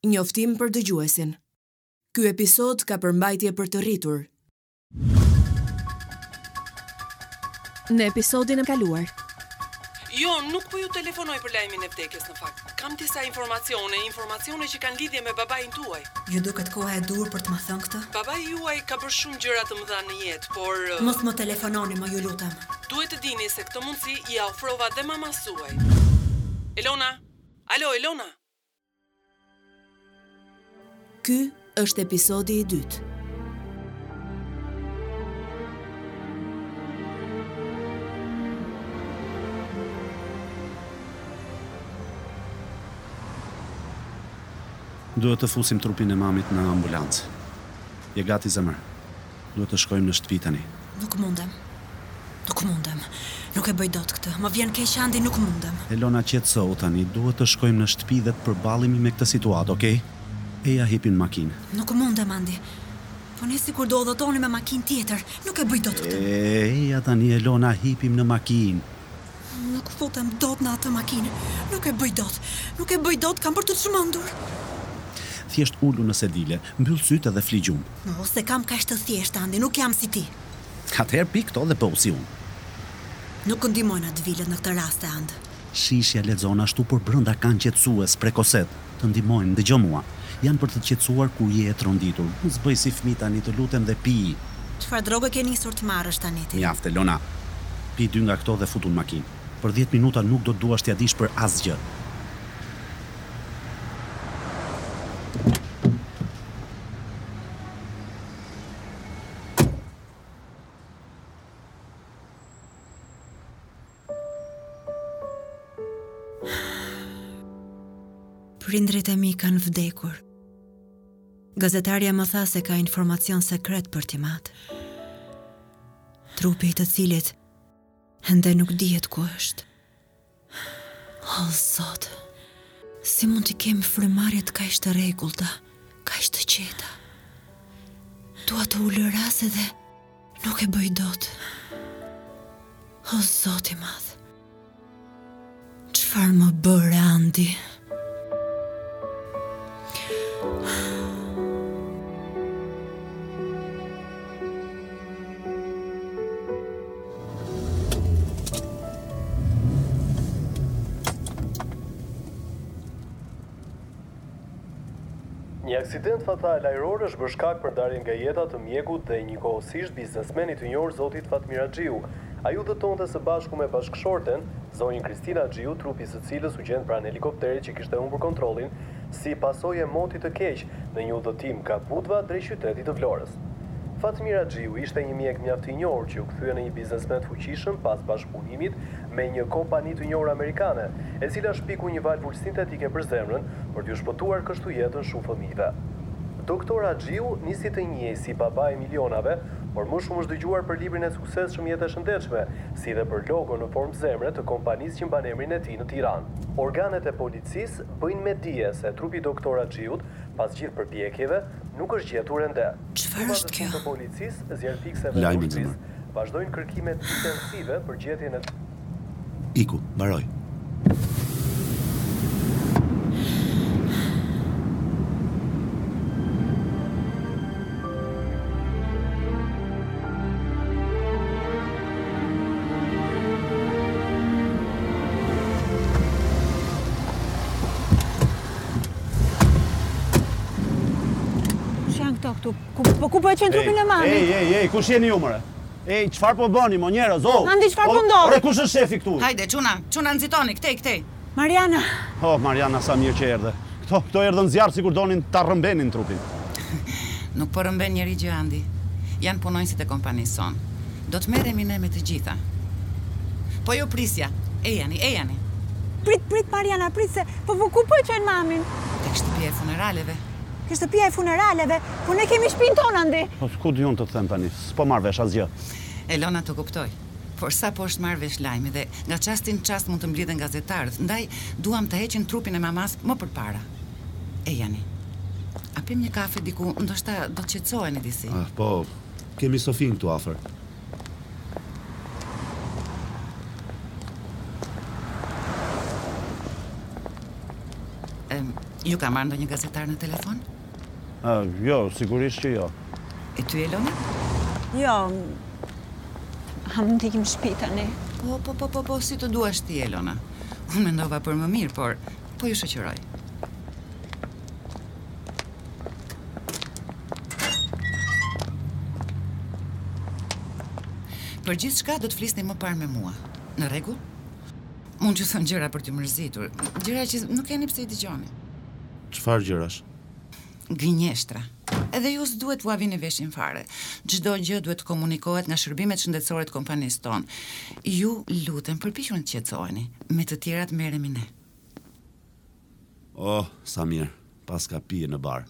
Njoftim për dëgjuesin. Ky episod ka përmbajtje për të rritur. Në episodin e kaluar. Jo, nuk po ju telefonoj për lajmin e vdekjes në fakt. Kam disa informacione, informacione që kanë lidhje me babain tuaj. Ju duket koha e duhur për të më thënë këtë? Babai juaj ka bërë shumë gjëra të mëdha në jetë, por Mos më telefononi, më ju lutem. Duhet të dini se këtë mundësi ia ofrova dhe mamas Elona! Alo, Elona! Ky është episodi i dytë. Duhet të fusim trupin e mamit në ambulancë. Je gati zemër? Duhet të shkojmë në shtëpi tani. Nuk mundem. Nuk mundem. Nuk e bëj dot këtë. Më vjen keq Andi, nuk mundem. Elona qetësohu tani, duhet të shkojmë në shtëpi dhe të përballemi me këtë situatë, ok? Eja hip në makinë. Nuk mundem Andi. Po më the sikur do udhëtonim me makinë tjetër. Nuk e bëj dot këtë. Eja tani Elona hipim në makinë. Nuk futem dot në atë makinë. Nuk e bëj dot. Nuk e bëj dot, kam për t'u çmendur. Thjesht ulu në sedile, mbyll sytë dhe fli gjumë. Oh, s'e kam kaq të thjeshtë, Andi, nuk jam si ti. Atëherë pi këto dhe bëhu si unë. Nuk ndihmojnë advilët në këtë raste, Andi. Shishja lexon ashtu por brenda ka qetësues, perkoset. Të ndihmojnë, dëgjo mua. Janë për të të qetësuar kur je e tronditur. Mos bëj si fëmijë tani, të lutem dhe pi. Çfarë droge ke nisur të marrësh tani ti? Mjaft, Elona. Pi dy nga këto dhe futu në makinë. Për dhjetë minuta nuk do të duash t'ia dish për asgjë. Prindërit e mi kanë vdekur. Gazetarja më tha se ka informacion sekret për tim atë. Trupi i të cilit ende nuk dihet ku është. O, Zot, si mund t'i kem frymëmarrjet kaq të rregullta, kaq të qeta. Dua të ulëras edhe Nuk e bëj dot. O Zot i madh. Çfarë më bëre Andi? Një aksident fatal ajror është bërë shkak për ndarjen nga jeta të mjekut dhe njëkohësisht biznesmenit të njohur zotit Fatmir Axhiu. Ai udhëtonte së bashku me bashkëshorten, zonjën Kristina Axhiu, trupi i së cilës u gjend pranë helikopterit që kishte humbur kontrollin si pasojë e motit të keq në një udhëtim nga Budva drejt qytetit të Vlorës. Fatmir Axhiu ishte një mjek mjaft i njohur që u kthye në një biznesmen të fuqishëm pas bashkëpunimit me një kompani të njohur amerikane, e cila shpiku një valvulë sintetike për zemrën, për t'u shpëtuar kështu jetën shumë fëmijëve. Doktor Axhiu nisi të njihej si babai i milionave, por më shumë është dëgjuar për librin e suksesshëm Jetë e shëndetshme, si dhe për logon në formë zemre të kompanisë që mban emrin e tij në Tiranë. Organet e policisë bëjnë me dije se trupi i Doktor Axhiut, pas gjithë përpjekjeve, Nuk është gjetur ende. Çfarë është kjo? të policisë, zjarrfikëseve dhe ushtrisë vazhdojnë kërkimet intensive për gjetjen e. Iku, mbaroi. Kush janë këta këtu? Ku, po ku po e çojnë trupin e mamit? Ej, ej, ej, kush jeni ju more? Ej, çfarë po bëni, mo njerëz, o? Andi, çfarë po ndodh? Ore, kush është shefi këtu? Hajde, çuna, çuna nxitoni, këtej, këtej. Mariana. Oh, Mariana, sa mirë që erdhe. Këta, këta erdhën zjarr, sikur donin ta rrëmbenin trupin. Nuk po rrëmben njeri gjë, Andi. Janë punonjësit e kompanisë sonë. Do të merremi ne me të gjitha. Po ju prisja. Ejani, ejani. Prit, prit, Mariana, prit se po po ku po e çojnë mamin? Tek shtëpia e funeraleve. Ke shtëpia e funeraleve, po ne kemi shpinë tonë, Andi. Po ku di unë të them tani? S'po marr vesh asgjë. Elona të kuptoj. Por sapo është marrë vesh lajmi dhe nga çasti në çast mund të mblidhen gazetarët, ndaj duam ta heqim trupin e mamasë më përpara. Ejani. A pimë një kafe diku, ndoshta do të qetësoheni disi. Ah, po. Kemi Sofinë këtu afër. Ju ka marrë ndonjë gazetar në telefon? Jo, sigurisht që jo. E ty, Elona? Jo, a mund t'ikim shpi tani? Po, po, po, po, po, si të duash ti, Elona. Unë mendova për më mirë, por po ju shoqëroj. Për gjithçka do të flisni më parë me mua. Në rregull? Mund t'ju thonë gjëra për t'ju mërzitur, gjëra që nuk keni pse i dëgjoni. Çfarë gjërash? Gënjeshtra. Edhe ju s'duhet t'ua vini veshin fare. Çdo gjë duhet të komunikohet nga shërbimet shëndetësore të kompanisë sonë. Ju lutem, përpiquni të qetësoheni. Me të tjerat merremi ne. Oh, sa mirë, Paska pije në bar.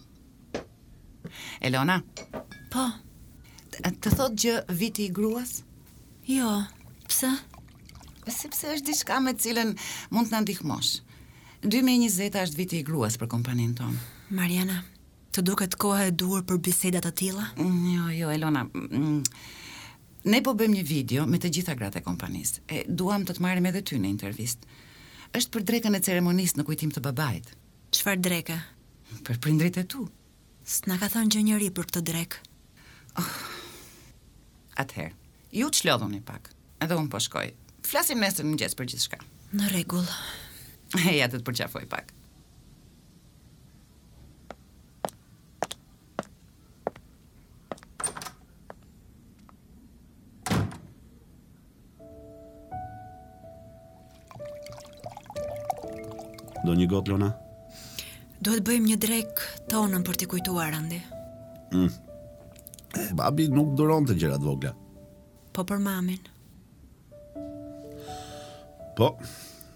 Elona? Po. Të thotë gjë viti i gruas? Jo, pse? Sepse është diçka me cilën mund të na ndihmosh. 2020 është viti i gruas për kompaninë tonë. Mariana, të duket kohë e duhur për biseda të tilla? Mm, jo, jo, Elona. Mm, Ne po bëjmë një video me të gjitha gratë e kompanisë. E duam të të marrim edhe ty në intervistë. Është për drekën e ceremonisë në kujtim të babait. Çfarë dreke? Për prindërit e tu. S'na ka thënë gjë njeri për këtë drekë. Oh. Atëherë, ju çlodhuni pak. Edhe unë po shkoj. Flasim nesër në mëngjes për gjithçka. Në rregull. Eja të të përqafoj pak. Do një gotë, Lona? Duhet të bëjmë një drekë tonën për t'i kujtuar, Andi. Mm. Babi nuk duronte gjërat e vogla. Po për mamin. Po,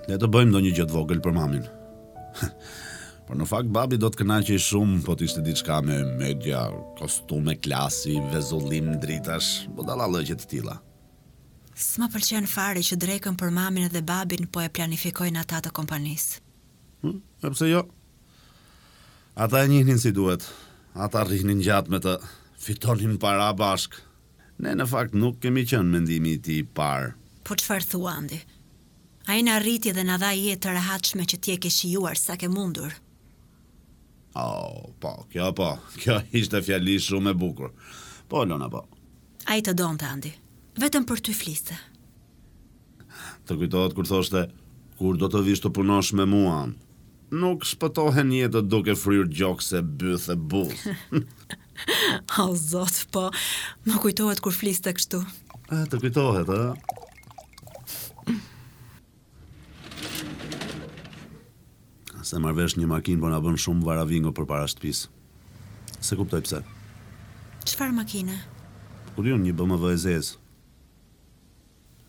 le të bëjmë ndonjë gjë të vogël për mamin. Por në fakt babi do të kënaqej shumë po të ishte diçka me media, kostume klasi, vezullim dritash, budallallëqe të tilla. S'më pëlqen fare që drekën për mamin dhe babin po e planifikojnë ata të kompanisë. Hm, e pse jo? Ata e njihnin si duhet. Ata rrinin gjatë me të, fitonin para bashkë. Ne në fakt nuk kemi qenë mendimi i tij i parë. Po çfarë thua Andi? Ai na rriti dhe na dha jetë të rehatshme që ti e ke shijuar sa ke mundur. Oh, po, kjo po, kjo ishte fjali shumë e bukur. Po Lona, po. Ai të donte Andi, vetëm për ty fliste. Të kujtohet kur thoshte, kur do të vish të punosh me mua? Nuk shpëtohen jetët duke fryrë gjokse, bythë e buzë. o, zot, po, më kujtohet kur fliste kështu. E, të kujtohet, e? S'e marr vesh një makinë, po na bën shumë varavingo përpara shtëpisë. S'e kuptoj pse. Çfarë makine? Kur ju një BMW e zezë.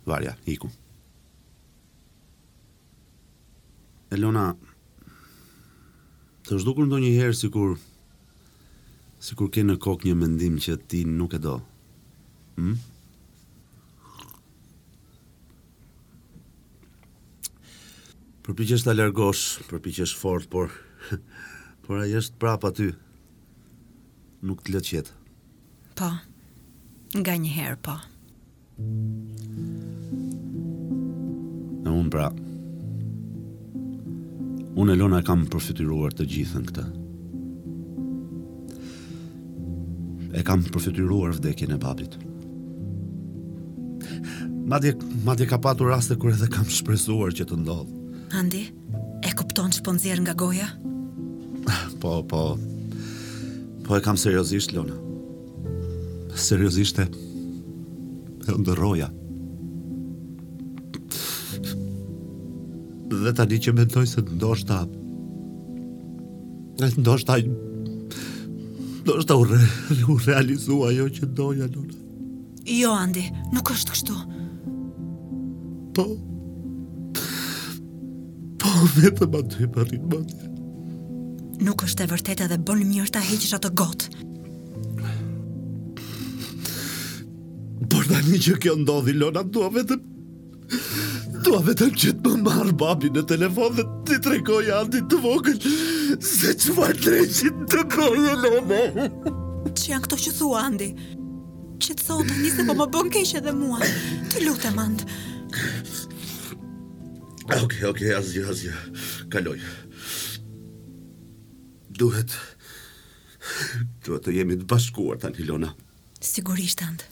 Varja, iku. Elona, të është dukur ndonjëherë sikur, sikur ke në kokë një mendim që ti nuk e do. Hmm? Përpiqesh ta largosh, përpiqesh fort, por por ai është prapë aty. Nuk të lë të Po. Nganjëherë po. Unë pra, unë Elona e kam përfytyruar të gjithën këtë. E kam përfytyruar vdekjen e babit. Madje, madje ka patur raste kur edhe kam shpresuar që të ndodhë. Andi? E kupton ç'po nxjerr nga goja? Po, po. Po e kam seriozisht, Elona. Seriozisht e... E ëndërroja. Dhe tani që mendoj se ndoshta... Ndoshta... Ndoshta... Ndoshta u, re, u realizua ajo që doja, Elona. Jo, Andi, nuk është kështu. Po, po, vetëm ma dy parin ma dy. Nuk është e vërtetë edhe bën mirë ta heqësh atë gotë. Por tani që kjo ndodhi, Elona, dua vetëm Dua vetëm që të më marrë babi në telefon dhe t'i tregojë Andit të vogël se çfarë dreqi të bëjë në më. Ç'janë këto që thua Andi? Ç'të zë tani se po ma bën keq edhe mua. Të lutem Andi. Okej, okej, asgjë, asgjë. Kaloi. Duhet duhet të jemi të bashkuar tani Elona. Sigurisht Andi.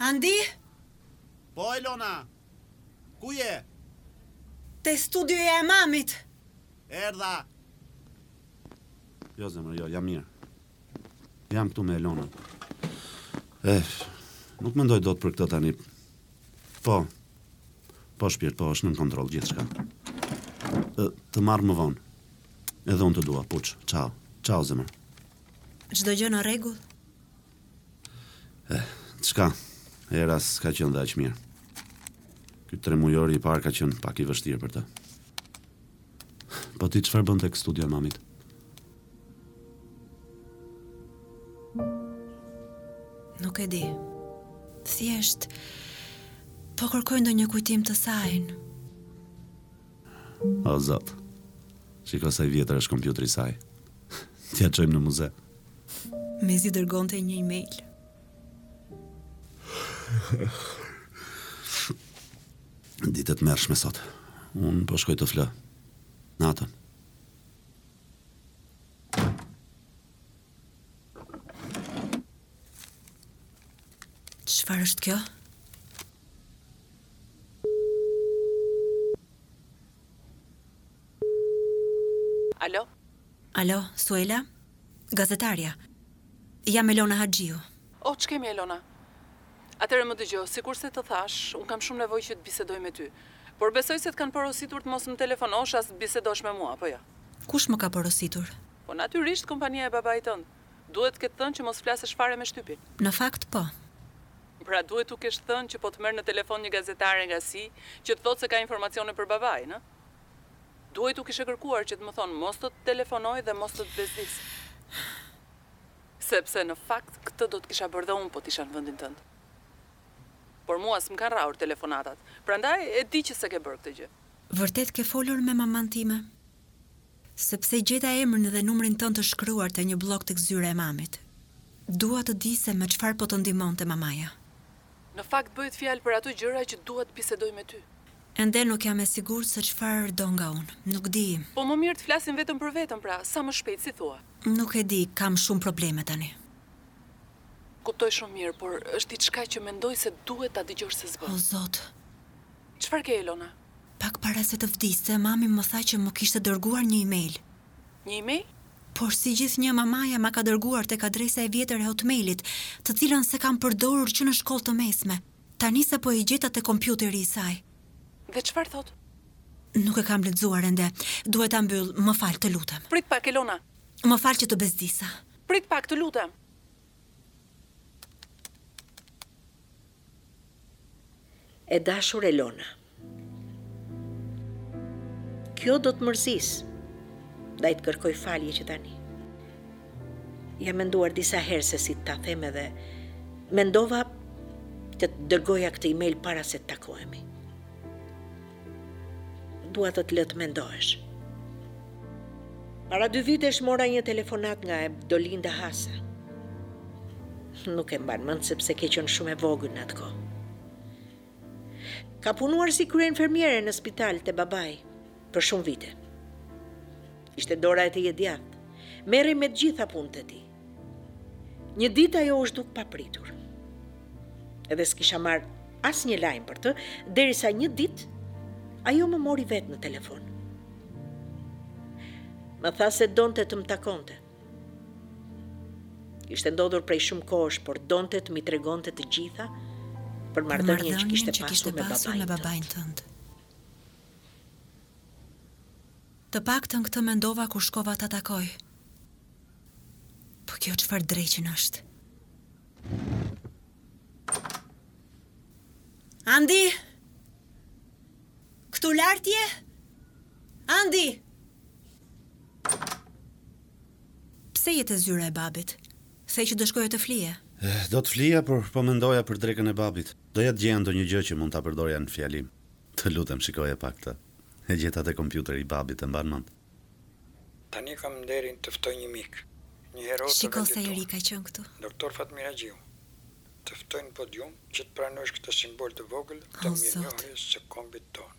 Andi? Po, Elona, ku je? Te studioja e mamit. Erdha. Jo, zemër, jo, jam mirë. Jam këtu me Elonën. Eh, nuk mendoj dot për këtë tani. Po. Po shpirt, po është nën kontroll gjithçka. Të marr më vonë. Edhe unë të dua, puç. Ciao. Ciao zemër. Çdo gjë në rregull? Eh, çka? Era s'ka qenë dhe aq mirë. Ky tremujori i parë ka qenë pak i vështirë për të. Po ti çfarë bën tek studioja e mamit? Nuk e di. Thjesht po kërkoj ndonjë kujtim të sajnë. O zot. Shiko sa i vjetër është kompjuteri i saj. T'ia çojmë në muze. Mezi dërgonte një email. Ditë e tmerrshme sot. Unë po shkoj të flë. Natën. Çfarë është kjo? Alo? Alo, Suela? Gazetarja. Jam Elona Haxhiu. Oh, ç'kemi Elona? Atëherë më dëgjo, sikurse të thashë, unë kam shumë nevojë që të bisedoj me ty. Por besoj se të kanë porositur të mos më telefonosh as të bisedosh me mua, apo jo? Kush më ka porositur? Po natyrisht kompania e babait tënd. Duhet të kenë thënë që mos flasësh fare me shtypin. Në fakt po. Pra duhet t'u kesh thënë që po të merr në telefon një gazetare nga si, që të thotë se ka informacione për babain, ë? Duhej t'u kishe kërkuar që të më thonë mos të të telefonoj dhe mos të të bezdis. Sepse në fakt këtë do të kisha bërë dhe unë po të isha në vendin tënd. Por mua s'më kanë rrahur telefonatat, prandaj e di që s'e ke bërë këtë gjë. Vërtet ke folur me mamanë time? Sepse gjeta emrin dhe numrin tënd të shkruar te një bllok tek zyra e mamit. Dua të di se me çfarë po të ndihmonte mamaja. Në fakt bëhet fjalë për ato gjëra që dua të bisedoj me ty. Ende nuk jam e sigurt se çfarë do nga unë. Nuk di. Po më mirë të flasim vetëm për vetëm pra, sa më shpejt, si thua? Nuk e di, kam shumë probleme tani. Kuptoj shumë mirë, por është diçka që mendoj se duhet ta dëgjosh se s'bën. O zot. Çfarë ke Elona? Pak para se të vdiste, mami më tha që më kishte dërguar një email. Një email? Por si gjithnjë mamaja ma ka dërguar tek adresa e vjetër e Hotmail-it, të cilën s'e kam përdorur që në shkollë të mesme. Tani sapo e gjeta te kompjuteri i saj. Dhe çfarë thotë? Nuk e kam lexuar ende. Duhet ta mbyll, më fal, të lutem. Prit pak, Elona. Më fal që të bezdisa. Prit pak, të lutem. E dashur Elona. Kjo do të mërzisë. Ndaj të kërkoj falje që tani. Jam menduar disa herë se si ta them edhe mendova të të dërgoja këtë email para se të takohemi. Dua të të lë të mendohesh. Para dy vitesh mora një telefonatë nga Edolinda Hasa. Nuk e mban mend sepse ke qenë shumë e vogël në atë kohë. Ka punuar si kryeinfermiere në spital te babai për shumë vite. Ishte dora e tij e djathtë. Merrej me të gjitha punët e tij. Një ditë ajo u zhduk papritur. Edhe s'kisha marrë asnjë lajm për të, derisa një ditë ajo më mori vetë në telefon. Më tha se donte të më takonte. Kishte ndodhur prej shumë kohësh, por donte të m'i tregonte të gjitha për marrëdhënien që kishte pasur me babain tënd. Të paktën këtë mendova kur shkova ta takoj. Po kjo çfarë dreqin është? Andi! Këtu lart je? Andi! Pse je te zyra e babit? The që do shkoje të flije. Eh, do të flija, por po mendoja për drekën e babit. Doja të gjeja ndonjë gjë që mund ta përdorja në fjalim. Të lutem, shikoje pak këtë. E gjeta te kompjuteri i babit. E mban mend? Tani kam nderin të ftoj një mik, një hero të vendit tonë, Doktor Fatmir Haxhiun, të ftoj në podium që të pranosh këtë simbol të vogël të mirënjohjes së kombit tonë.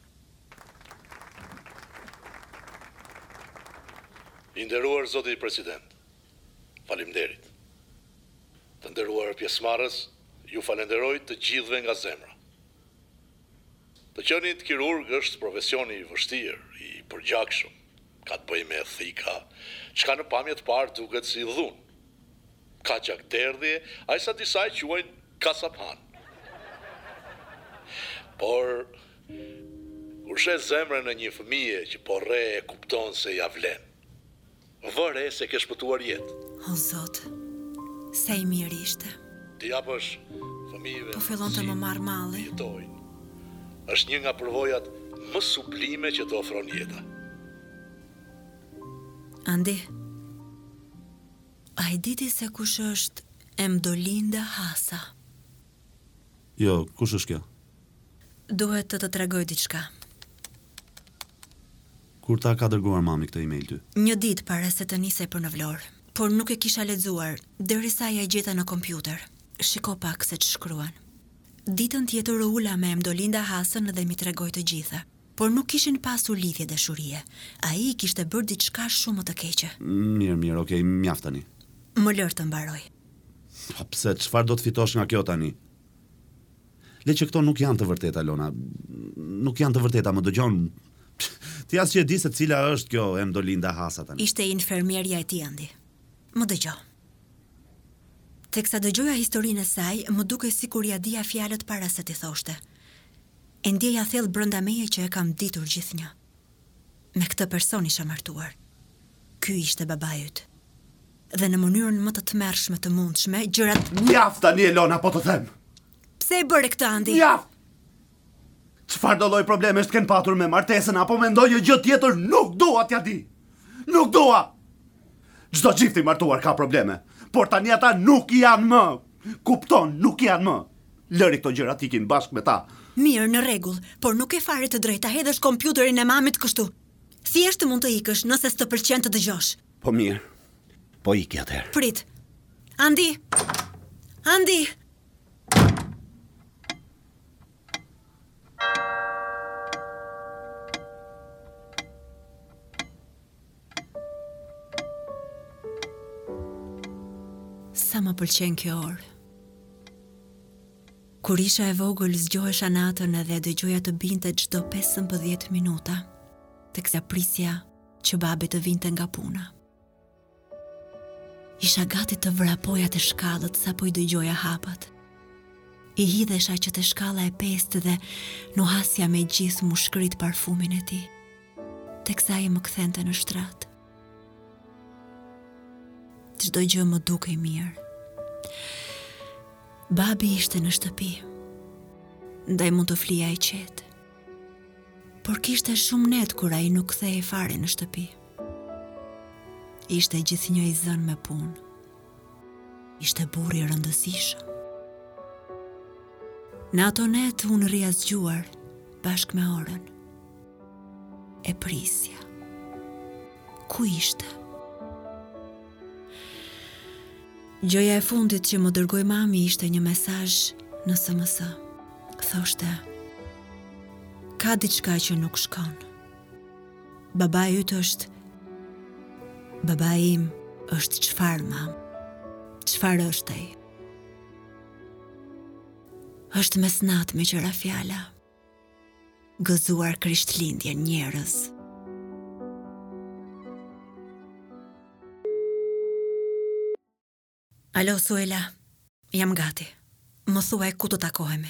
I nderuar zoti President, faleminderit. Të nderuar pjesëmarrës, ju falenderoj të gjithëve nga zemra. Të qenit kirurg është profesion i vështirë, i përgjakshëm. Ka të bëjë me thika, çka në pamje të parë duket si dhunë. Ka gjakderdhje, aq sa disa e quajnë kasaphanë. Por, kur sheh zemrën e një fëmije që po rreh e kupton se ia vlen. Vë re se ke shpëtuar jetë. O Zot, sa i mirë ishte. T'i japësh fëmijëve. Po fillon të më marrë malli. Të jetojnë. Është një nga përvojat më sublime që të ofron jeta. Andi, a e di ti se kush është Emdolinda Hasa? Jo, kush është kjo? Duhet të të tregoj diçka. Kur ta ka dërguar mami këtë email ty? Një ditë para se të nisej për në Vlorë. Por nuk e kisha lexuar, derisa ia gjeta në kompjuter. Shiko pak se ç'shkruan. Ditën tjetër u ula me Emdolinda Hasën dhe m'i tregoi të gjitha. Por nuk kishin pasur lidhje dashurie. Ai i kishte bërë diçka shumë më të keqe. Mirë, mirë, ok, mjaft tani. Më lër të mbaroj. Po pse, çfarë do të fitosh nga kjo tani? Le që këto nuk janë të vërteta, Lona. Nuk janë të vërteta, më dëgjon. Ti as që e di se cila është kjo Emdolinda Hasa tani. Ishte infermierja e tij Andi. Më dëgjo. Teksa dëgjoja historinë e saj, më dukej sikur ia dija fjalët para se t'i thoshte. E ndjeja thellë brenda meje që e kam ditur gjithnjë. Me këtë person isha martuar. Ky ishte babai yt. Dhe në mënyrën më të tmerrshme të mundshme, gjërat Mjaft tani Elona, po të them. Pse e bëre këtë Andi? Mjaft. Çfarëdolloj problemesh të kenë patur me martesën apo me ndonjë gjë tjetër, nuk dua t'ja di. Nuk dua. Çdo çift i martuar ka probleme, por tani ata nuk janë më. Kupton, nuk janë më. Lëri këto gjëra të ikin bashkë me ta. Mirë, në rregull, por nuk ke fare të drejtë ta hedhësh kompjuterin e mamit kështu. Thjesht mund të ikësh nëse s'të pëlqen të dëgjosh. Po mirë. Po iki atëherë. Prit. Andi. Andi. Sa më pëlqen kjo orë. Kur isha e vogël zgjohesha natën edhe dëgjoja të binte çdo 15 minuta. Teksa prisja që babi të vinte nga puna. Isha gati të vrapoja te shkallët sapo i dëgjoja hapat. I hidhesha që te shkalla e pestë dhe nuhasja me gjithë mushkëritë parfumin e tij. Teksa ai më kthente në shtrat. Çdo gjë më dukej mirë. Babi ishte në shtëpi. Ndaj mund të flija e qetë. Por kishte shumë net kur ai nuk kthehej fare në shtëpi. Ishte gjithnjë i zënë me punë. Ishte burrë i rëndësishëm. Në ato net unë rrija zgjuar bashkë me orën. E prisja. Ku ishte? Gjëja e fundit që më dërgoi mami ishte një mesazh në SMS. Thoshte: Ka diçka që nuk shkon. Babai yt është Babai im është çfarë mam? Çfarë është ai? Është mesnatë meqë ra fjala. Gëzuar Krishtlindjen njerëz. Alo Suela, jam gati. Më thuaj ku të takohemi.